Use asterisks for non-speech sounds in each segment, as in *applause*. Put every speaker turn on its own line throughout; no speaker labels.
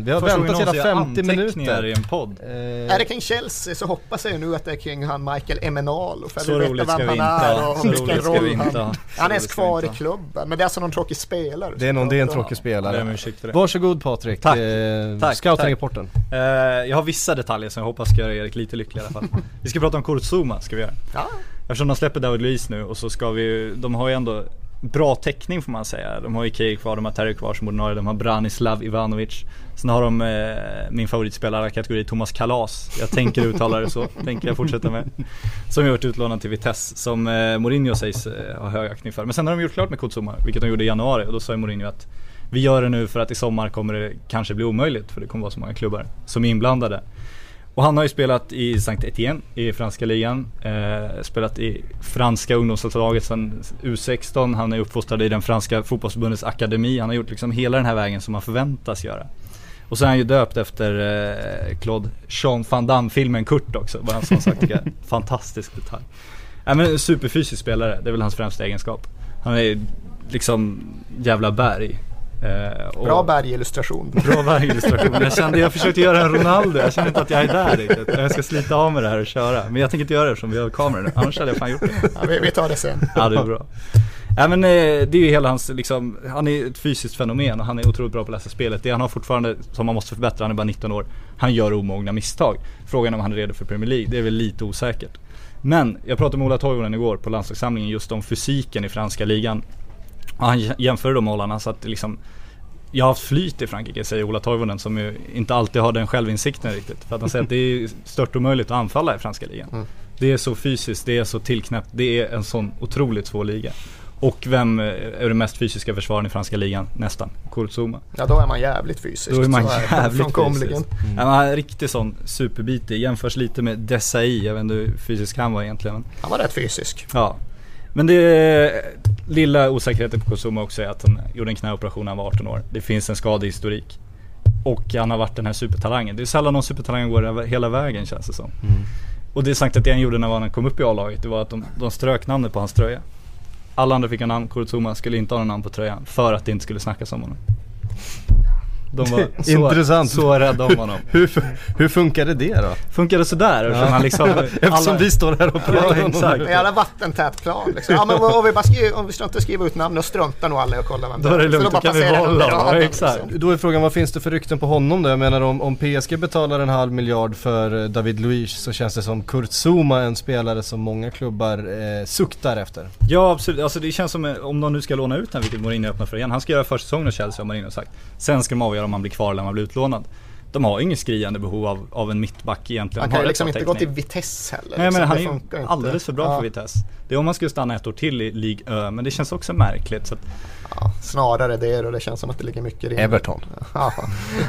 Vi har
gången
väntat hela
någonsin
50
anteckningar i
minuter.
en podd.
Eh,
Är det kring Chelsea så hoppas jag nu att det är kring han Michael Emenalo. För
Så roligt ska vi
han
inte
är
ha.
och
Så
vilken
roligt ska vi
roll
inte
han
ha.
Han är ens kvar i klubben. Men det är alltså någon tråkig spelare.
det är någon, det är en tråkig spelare.
det.
Varsågod Patrik,
Tack.
eh,
Tack,
scouting-rapporten.
Eh, jag har vissa detaljer som jag hoppas ska göra Erik lite lycklig i alla fall. Vi ska prata om Kurzuma, ska vi göra.
Ja,
Eftersom de släpper David Luiz nu och så ska vi de har ju ändå bra täckning får man säga. De har ju Keir kvar, de har Terry kvar som ordinarie, de har Branislav Ivanovic. Sen har de eh, min favoritspelare kategori Thomas Kalas. Jag tänker uttala det så, *laughs* tänker jag fortsätta med. Som ju varit utlånad till Vitesse, som eh, Mourinho sägs eh, ha hög aktning för. Men sen har de gjort klart med Kurzuma, vilket de gjorde i januari och då sa ju Mourinho att vi gör det nu för att i sommar kommer det kanske bli omöjligt för det kommer vara så många klubbar som är inblandade. Och han har ju spelat i Saint Etienne i franska ligan, eh, spelat i franska ungdomslandslaget sedan U16, han är uppfostrad i den franska fotbollsförbundets akademi, han har gjort liksom hela den här vägen som man förväntas göra. Och så är han ju döpt efter eh, Claude Jean Van Damme-filmen Kurt också, bara en sån sak tycker jag. Fantastisk detalj. Ja, men superfysisk spelare, det är väl hans främsta egenskap. Han är liksom jävla berg. Eh,
bra bergillustration. *laughs*
Bra bergillustration. Jag kände, jag försökte göra en Ronaldo, jag känner inte att jag är där riktigt. Jag ska slita av med det här och köra. Men jag tänker inte göra det eftersom vi har kameror nu, annars hade jag fan gjort det.
Ja, vi, vi tar det sen.
Ja det är bra. Ja men eh, det är ju hela hans liksom, han är ett fysiskt fenomen och han är otroligt bra på att läsa spelet. Det han har fortfarande, som man måste förbättra, han är bara 19 år. Han gör omogna misstag. Frågan om han är redo för Premier League, det är väl lite osäkert. Men jag pratade med Ola Toivonen igår på landslagssamlingen just om fysiken i franska ligan. Och han jämförde de målarna så att det liksom jag har haft flyt i Frankrike säger Ola Toivonen som ju inte alltid har den självinsikten riktigt. För att han säger att det är stört omöjligt att anfalla i franska ligan.
Mm.
Det är så fysiskt, det är så tillknäppt, det är en sån otroligt svår liga. Och vem eh, är den mest fysiska försvararen i franska ligan? Nästan, Kurzuma.
Ja, då är man jävligt fysisk.
Då är man jävligt fysisk. Ja, han är en riktig sån superbitig, jämförs lite med Desai, jag vet inte hur fysisk han var egentligen.
Han var rätt fysisk.
ja. Men det lilla osäkerheten på Kurzuma också är att han gjorde en knäoperation när han var 18 år. Det finns en skadehistorik. Och han har varit den här supertalangen. Det är sällan någon supertalang går hela vägen känns det som. Och det sagt att det han gjorde när han kom upp i A-laget, det var att de, de strök namnet på hans tröja. Alla andra fick en namn, Kurzuma skulle inte ha någon namn på tröjan för att det inte skulle snackas om honom. De var så,
Intressant.
så rädda om honom.
Hur, hur funkade det då?
Funkar det sådär? Eftersom han liksom, *laughs*
Eftersom
alla-
vi står här och pratar
Ja, exakt.
En jävla vattentät plan liksom. Ja men om vi bara skriver, om vi struntar skriva ut namn, då struntar nog alla i att kolla vem
Då är det
Så
lugnt, då kan vi behålla Ja, exakt.
liksom.
Då är frågan, vad finns det för rykten på honom då? Jag menar om, om PSG betalar en halv miljard för eh, David Luiz så känns det som Kurt Zuma en spelare som många klubbar eh, suktar efter.
Ja absolut, alltså det känns som eh, om de nu ska låna ut den, vilket Mourinho öppnar för igen. Han ska göra försäsongen hos Chelsea har Mourinho sagt. Sen ska de avgöra om han blir kvar eller om han blir utlånad. De har inget skriande behov av, av en mittback egentligen.
Han kan ju liksom inte gå till. Vitesse heller.
Nej men
liksom.
han är ju
inte.
alldeles för bra
ja.
för Vitesse. Det är om man skulle stanna ett år till i League Ö, men det känns också märkligt. Så att,
Ja, snarare det och det känns som att det ligger mycket det.
Everton.
Ja,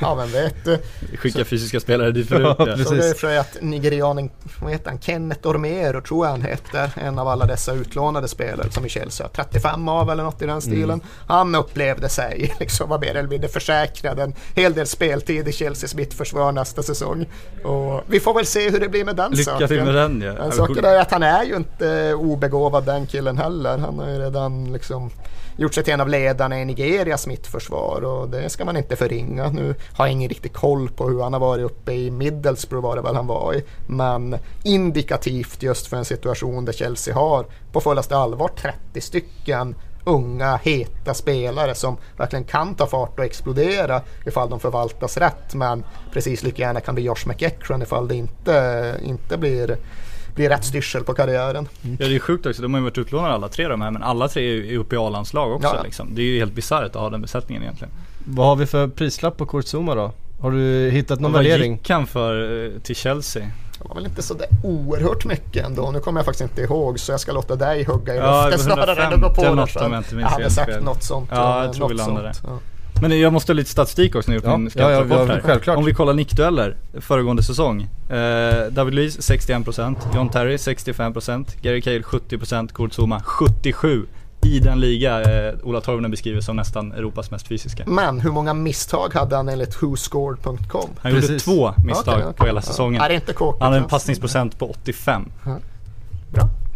ja men vet du.
skicka fysiska spelare dit förut.
Ja, precis.
Så det är för att nigerianen, vad heter han, Kenneth Ormero tror jag han heter, en av alla dessa utlånade spelare som i Chelsea har 35 av eller något i den stilen.
Mm.
Han upplevde sig *laughs* liksom var mer eller mindre försäkrad en hel del speltid i Chelseas mittförsvar nästa säsong. Och vi får väl se hur det blir med den
Lycka
saken.
till med den ja.
Men saken är att han är ju inte obegåvad den killen heller. Han har ju redan liksom gjort sig till en av ledarna i Nigerias mittförsvar och det ska man inte förringa. Nu har jag ingen riktig koll på hur han har varit uppe i Middlesbrough var det väl han var i. Men indikativt just för en situation där Chelsea har på fullaste allvar 30 stycken unga heta spelare som verkligen kan ta fart och explodera ifall de förvaltas rätt. Men precis lika gärna kan bli Josh McEachran ifall det inte, inte blir, blir rätt styrsel på karriären.
Ja det är sjukt också, de har ju varit utlånade alla tre de här men alla tre är ju uppe i A-landslag också
Ja.
liksom. Det är ju helt bisarrt att ha den besättningen egentligen.
Vad har vi för prislapp på Kurt Zuma då? Har du hittat någon
Vad
värdering?
gick han för eh, till Chelsea?
Det var väl inte så där oerhört mycket ändå. Nu kommer jag faktiskt inte ihåg så jag ska låta dig hugga i
Ja,
luften
var
snarare än att gå på
150
det.
jag
hade sagt något sånt.
Ja,
eh,
jag tror vi landade.
sånt. Ja.
Men jag måste ha lite statistik också nu
Ja,
min
ja, ja, ja,
här.
självklart.
Om vi kollar nickdueller föregående säsong. Eh, David Luiz 61%, John Terry 65%, Gary Cahill 70%, Kurt Zuma 77% i den liga eh, Ola Toivonen beskriver som nästan Europas mest fysiska.
Men hur många misstag hade han enligt whoscored.com?
Han gjorde
Precis.
två misstag
Okej, okej.
på hela säsongen.
Är det inte kåkigt?
Han hade en
alltså?
passningsprocent på 85.
Bra.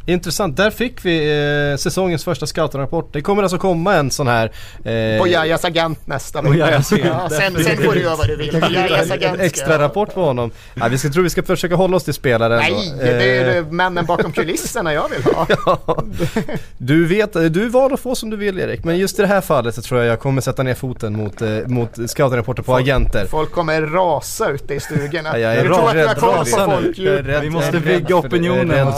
Intressant, där fick vi eh, säsongens första scoutrapport. Det kommer alltså komma en sån här... Eh,
På Jajas agent nästa
agent,
ja, sen, sen får du göra vad du vill. Jajas agent
extra rapport på honom. Ja, vi ska tror vi ska försöka hålla oss till spelaren
Nej,
då.
det är
Eh,
ju männen bakom kulisserna jag vill ha. *laughs*
Du vet, du var och få som du vill Erik, men just i det här fallet så tror jag jag kommer sätta ner foten mot, eh, mot scoutrapporter på agenter.
Folk kommer rasa ute i stugorna.
Ja, jag är
du tror att vi har koll på folk
är.
Vi måste
är
bygga
är
opinionen.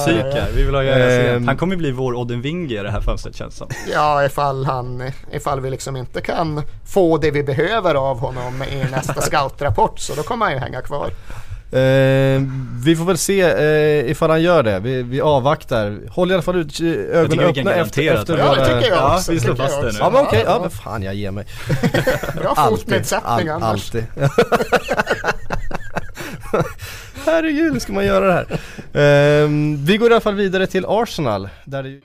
Vi vill ha Agent. Han kommer bli vår Odden Winge i det här fönstret känns som.
Ja, ifall, han, ifall vi liksom inte kan få det vi behöver av honom i nästa *laughs* scoutrapport så då kommer han ju hänga kvar.
Eh, vi får väl se eh, ifall han gör det. Vi, vi avvaktar. Håll i alla fall ut, eh, ögonen öppna efter, efter
att-
Ja, det tycker jag
Ja,
också.
vi slår fast det nu.
Ja men okej, ja
ja,
men fan jag ger mig. *laughs*
Bra fotnedsättning
all,
annars.
alltid. *laughs* Herregud, hur ska man göra det här? Um, vi går i alla fall vidare till Arsenal. Där det...